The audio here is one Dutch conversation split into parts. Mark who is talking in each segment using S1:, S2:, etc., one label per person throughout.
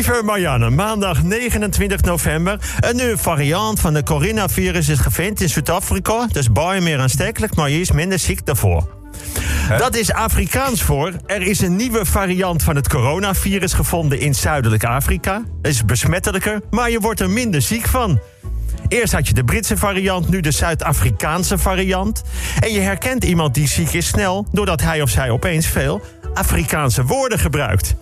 S1: Lieve Marianne, maandag 29 november. Een nieuwe variant van de coronavirus is gevonden in Zuid-Afrika. Dus baie meer aanstekelijk, maar je is minder ziek daarvoor. Dat is Afrikaans voor. Er is een nieuwe variant van het coronavirus gevonden in Zuidelijk Afrika. Het is besmettelijker, maar je wordt er minder ziek van. Eerst had je de Britse variant, nu de Zuid-Afrikaanse variant. En je herkent iemand die ziek is snel, doordat hij of zij opeens veel Afrikaanse woorden gebruikt.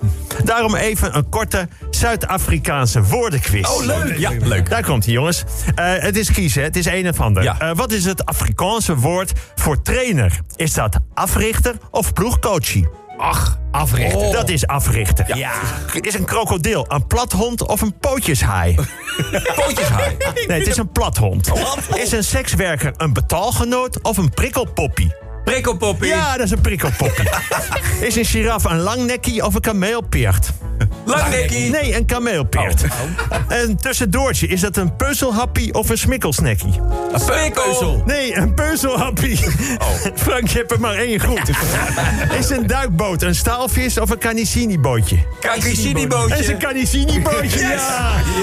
S1: Daarom even een korte Zuid-Afrikaanse woordenquiz.
S2: Oh, leuk. Ja, leuk.
S1: Daar komt hij, jongens. Eh, het is kiezen, het is een of ander.
S2: Ja.
S1: Eh, wat is het Afrikaanse woord voor trainer? Is dat africhter of ploegcoachie?
S2: Ach, africhten.
S1: Oh. Dat is africhter.
S2: Ja.
S1: Het is een krokodil, een plathond of een pootjeshaai?
S2: Pootjeshaai.
S1: Nee, het is een plathond. Is een sekswerker een betaalgenoot of een prikkelpoppie?
S2: Prikkelpoppie.
S1: Ja, dat is een prikkelpoppie. is een giraf een langnekkie of een kameelpeert?
S2: Langnekkie.
S1: Nee, een kameelpeert.
S2: Oh.
S1: Een tussendoortje, is dat een puzzelhappie of een smikkelsnekkie?
S2: Een prikkel.
S1: Nee, een puzzelhappie.
S2: Oh.
S1: Frank, je hebt er maar één goed. is een duikboot een staalvis of een canicini-bootje?
S2: Kakissini-bootje.
S1: is een canicini-bootje,
S2: Yes.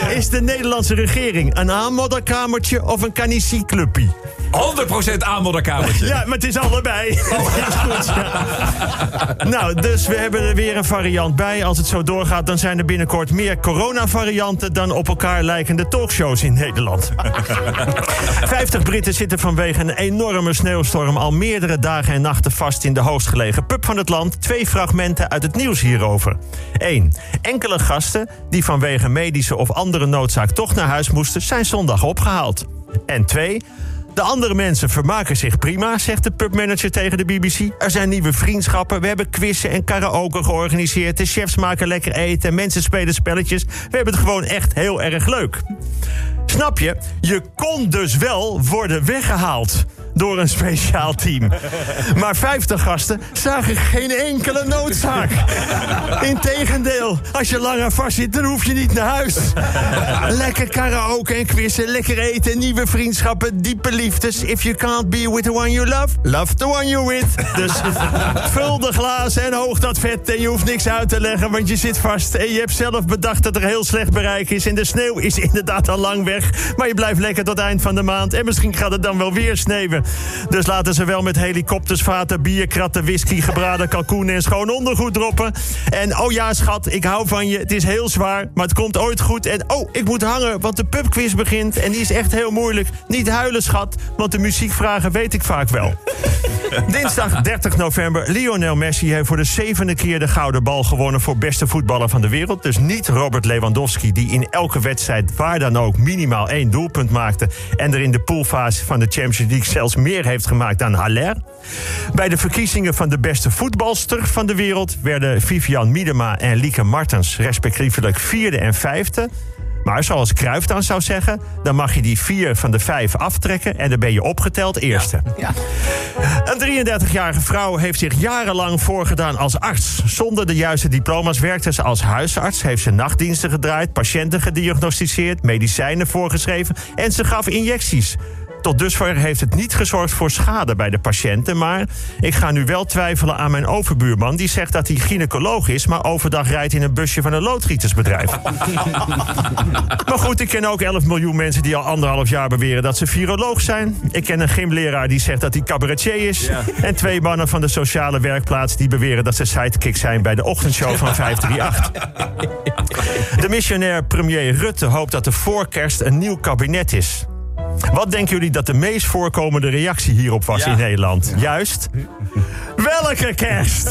S1: ja. Is de Nederlandse regering een aanmodderkamertje of een canici-clubpie?
S2: 100% aanmodderkamertje.
S1: Ja, maar het is allebei. Het is goed, ja. Nou, dus we hebben er weer een variant bij. Als het zo doorgaat, dan zijn er binnenkort meer coronavarianten... dan op elkaar lijkende talkshows in Nederland. 50 Britten zitten vanwege een enorme sneeuwstorm... al meerdere dagen en nachten vast in de hoogstgelegen pub van het land. Twee fragmenten uit het nieuws hierover. 1. Enkele gasten die vanwege medische of andere noodzaak... toch naar huis moesten, zijn zondag opgehaald. En 2. De andere mensen vermaken zich prima, zegt de pubmanager tegen de BBC. Er zijn nieuwe vriendschappen, we hebben quizzen en karaoke georganiseerd. De chefs maken lekker eten, mensen spelen spelletjes. We hebben het gewoon echt heel erg leuk. Snap je? Je kon dus wel worden weggehaald door een speciaal team. Maar 50 gasten zagen geen enkele noodzaak. Integendeel, als je langer vast zit, dan hoef je niet naar huis. Lekker karaoke en quizzen, lekker eten, nieuwe vriendschappen, diepe liefdes. If you can't be with the one you love, love the one you're with. Dus vul de glazen en hoog dat vet en je hoeft niks uit te leggen, want je zit vast. En je hebt zelf bedacht dat er heel slecht bereik is. En de sneeuw is inderdaad al lang weg. Maar je blijft lekker tot eind van de maand. En misschien gaat het dan wel weer sneeuwen. Dus laten ze wel met helikopters, vaten, bier, kratten, whisky, gebraden kalkoen en schoon ondergoed droppen. En oh ja, schat, ik hou van je. Het is heel zwaar, maar het komt ooit goed. En oh, ik moet hangen, want de pubquiz begint. En die is echt heel moeilijk. Niet huilen, schat, want de muziekvragen weet ik vaak wel. Dinsdag 30 november. Lionel Messi heeft voor de zevende keer de gouden bal gewonnen voor beste voetballer van de wereld. Dus niet Robert Lewandowski, die in elke wedstrijd waar dan ook minimaal één doelpunt maakte. En er in de poolfase van de Champions League zelfs meer heeft gemaakt dan Haller. Bij de verkiezingen van de beste voetbalster van de wereld werden Vivian Miedema en Lieke Martens respectievelijk vierde en vijfde. Maar zoals Cruijff dan zou zeggen, dan mag je die vier van de vijf aftrekken en dan ben je opgeteld eerste.
S2: Ja.
S1: Een 33-jarige vrouw heeft zich jarenlang voorgedaan als arts. Zonder de juiste diploma's werkte ze als huisarts, heeft ze nachtdiensten gedraaid, patiënten gediagnosticeerd, medicijnen voorgeschreven en ze gaf injecties. Tot dusver heeft het niet gezorgd voor schade bij de patiënten. Maar ik ga nu wel twijfelen aan mijn overbuurman. Die zegt dat hij gynaecoloog is, maar overdag rijdt in een busje van een loodgietersbedrijf. maar goed, ik ken ook 11 miljoen mensen die al anderhalf jaar beweren dat ze viroloog zijn. Ik ken een gymleraar die zegt dat hij cabaretier is. En twee mannen van de sociale werkplaats die beweren dat ze sidekick zijn bij de ochtendshow van 538. De missionair premier Rutte hoopt dat er voor kerst een nieuw kabinet is. Wat denken jullie dat de meest voorkomende reactie hierop was
S2: Ja.
S1: in Nederland? Juist. Welke kerst?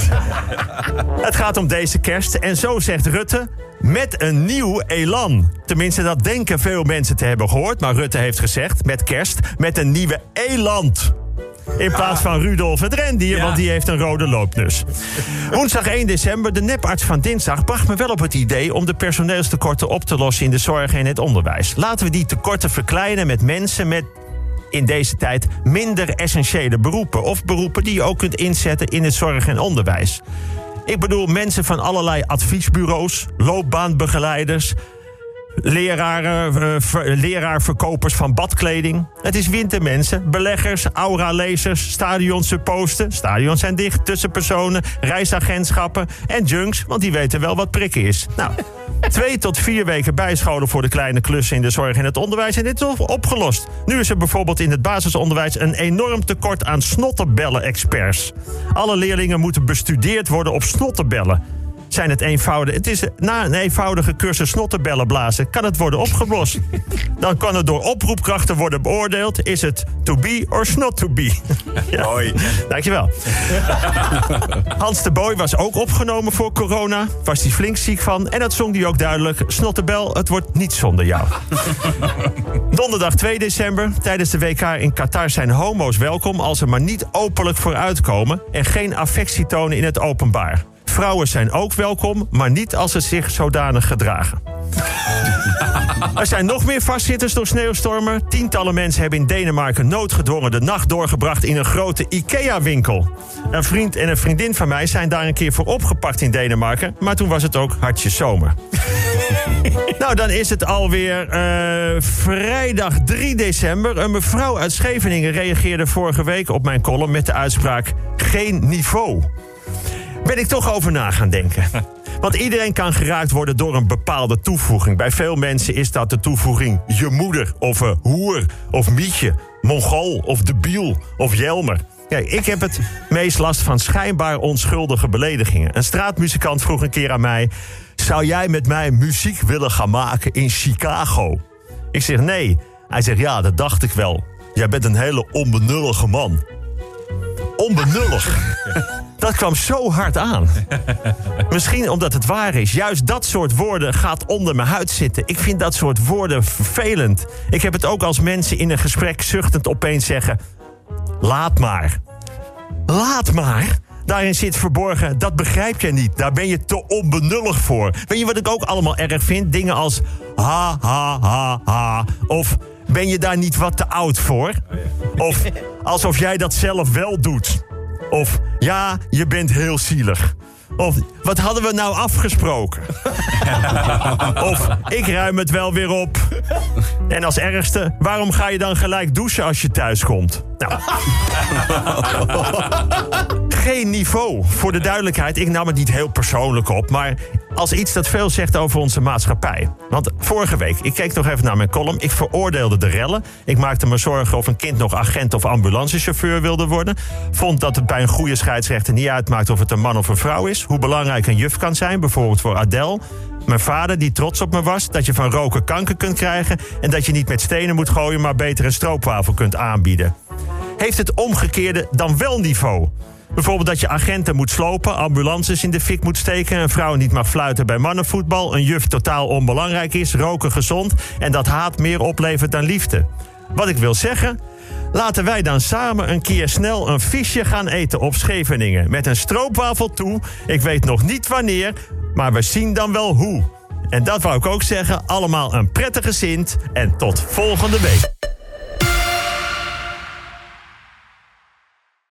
S1: Het gaat om deze kerst en zo zegt Rutte met een nieuw elan. Tenminste, dat denken veel mensen te hebben gehoord. Maar Rutte heeft gezegd met kerst met een nieuwe eland. In plaats van Rudolf het rendier, want die heeft een rode loopnus. Woensdag 1 december, de neparts van dinsdag... bracht me wel op het idee om de personeelstekorten op te lossen... in de zorg en het onderwijs. Laten we die tekorten verkleinen met mensen met in deze tijd minder essentiële beroepen. Of beroepen die je ook kunt inzetten in het zorg en onderwijs. Ik bedoel mensen van allerlei adviesbureaus, loopbaanbegeleiders... Leraren, ver- leraarverkopers van badkleding. Het is wintermensen, beleggers, aura-lezers, stadions supposten. Stadions zijn dicht, tussenpersonen, reisagentschappen en junks, want die weten wel wat prikken is. Nou, Twee tot vier weken bijscholen voor de kleine klussen in de zorg en het onderwijs. En dit is opgelost. Nu is er bijvoorbeeld in het basisonderwijs een enorm tekort aan snottenbellen-experts. Alle leerlingen moeten bestudeerd worden op snottenbellen zijn het eenvoudig. Het is na een eenvoudige cursus snottenbellen blazen kan het worden opgelost. Dan kan het door oproepkrachten worden beoordeeld. Is het to be or not to be?
S2: ja. Mooi.
S1: Dankjewel. Hans de Boy was ook opgenomen voor corona. Was hij flink ziek van. En dat zong hij ook duidelijk. Snottebel, het wordt niet zonder jou. Donderdag 2 december. Tijdens de WK in Qatar zijn homo's welkom... als ze maar niet openlijk vooruitkomen... en geen affectie tonen in het openbaar. Vrouwen zijn ook welkom, maar niet als ze zich zodanig gedragen. er zijn nog meer vastzitters door sneeuwstormen. Tientallen mensen hebben in Denemarken noodgedwongen de nacht doorgebracht in een grote IKEA-winkel. Een vriend en een vriendin van mij zijn daar een keer voor opgepakt in Denemarken, maar toen was het ook hartje zomer. nou, dan is het alweer uh, vrijdag 3 december. Een mevrouw uit Scheveningen reageerde vorige week op mijn column met de uitspraak: geen niveau ben ik toch over na gaan denken. Want iedereen kan geraakt worden door een bepaalde toevoeging. Bij veel mensen is dat de toevoeging je moeder of een hoer of mietje, mongool of debiel of jelmer. Kijk, ik heb het meest last van schijnbaar onschuldige beledigingen. Een straatmuzikant vroeg een keer aan mij: Zou jij met mij muziek willen gaan maken in Chicago? Ik zeg nee. Hij zegt ja, dat dacht ik wel. Jij bent een hele onbenullige man. Onbenullig. Dat kwam zo hard aan. Misschien omdat het waar is. Juist dat soort woorden gaat onder mijn huid zitten. Ik vind dat soort woorden vervelend. Ik heb het ook als mensen in een gesprek zuchtend opeens zeggen: Laat maar. Laat maar. Daarin zit verborgen, dat begrijp je niet. Daar ben je te onbenullig voor. Weet je wat ik ook allemaal erg vind? Dingen als ha, ha, ha, ha. Of ben je daar niet wat te oud voor? Of alsof jij dat zelf wel doet. Of ja, je bent heel zielig. Of wat hadden we nou afgesproken? of ik ruim het wel weer op. En als ergste, waarom ga je dan gelijk douchen als je thuis komt? Nou. Geen niveau. Voor de duidelijkheid, ik nam het niet heel persoonlijk op, maar als iets dat veel zegt over onze maatschappij. Want vorige week, ik keek nog even naar mijn column. Ik veroordeelde de rellen. Ik maakte me zorgen of een kind nog agent of ambulancechauffeur wilde worden. Vond dat het bij een goede scheidsrechter niet uitmaakt of het een man of een vrouw is. Hoe belangrijk een juf kan zijn, bijvoorbeeld voor Adele. Mijn vader, die trots op me was, dat je van roken kanker kunt krijgen... en dat je niet met stenen moet gooien, maar beter een stroopwafel kunt aanbieden. Heeft het omgekeerde dan wel niveau? Bijvoorbeeld dat je agenten moet slopen, ambulances in de fik moet steken... een vrouw niet mag fluiten bij mannenvoetbal... een juf totaal onbelangrijk is, roken gezond... en dat haat meer oplevert dan liefde. Wat ik wil zeggen... Laten wij dan samen een keer snel een visje gaan eten op Scheveningen. Met een stroopwafel toe. Ik weet nog niet wanneer, maar we zien dan wel hoe. En dat wou ik ook zeggen. Allemaal een prettige Sint en tot volgende week.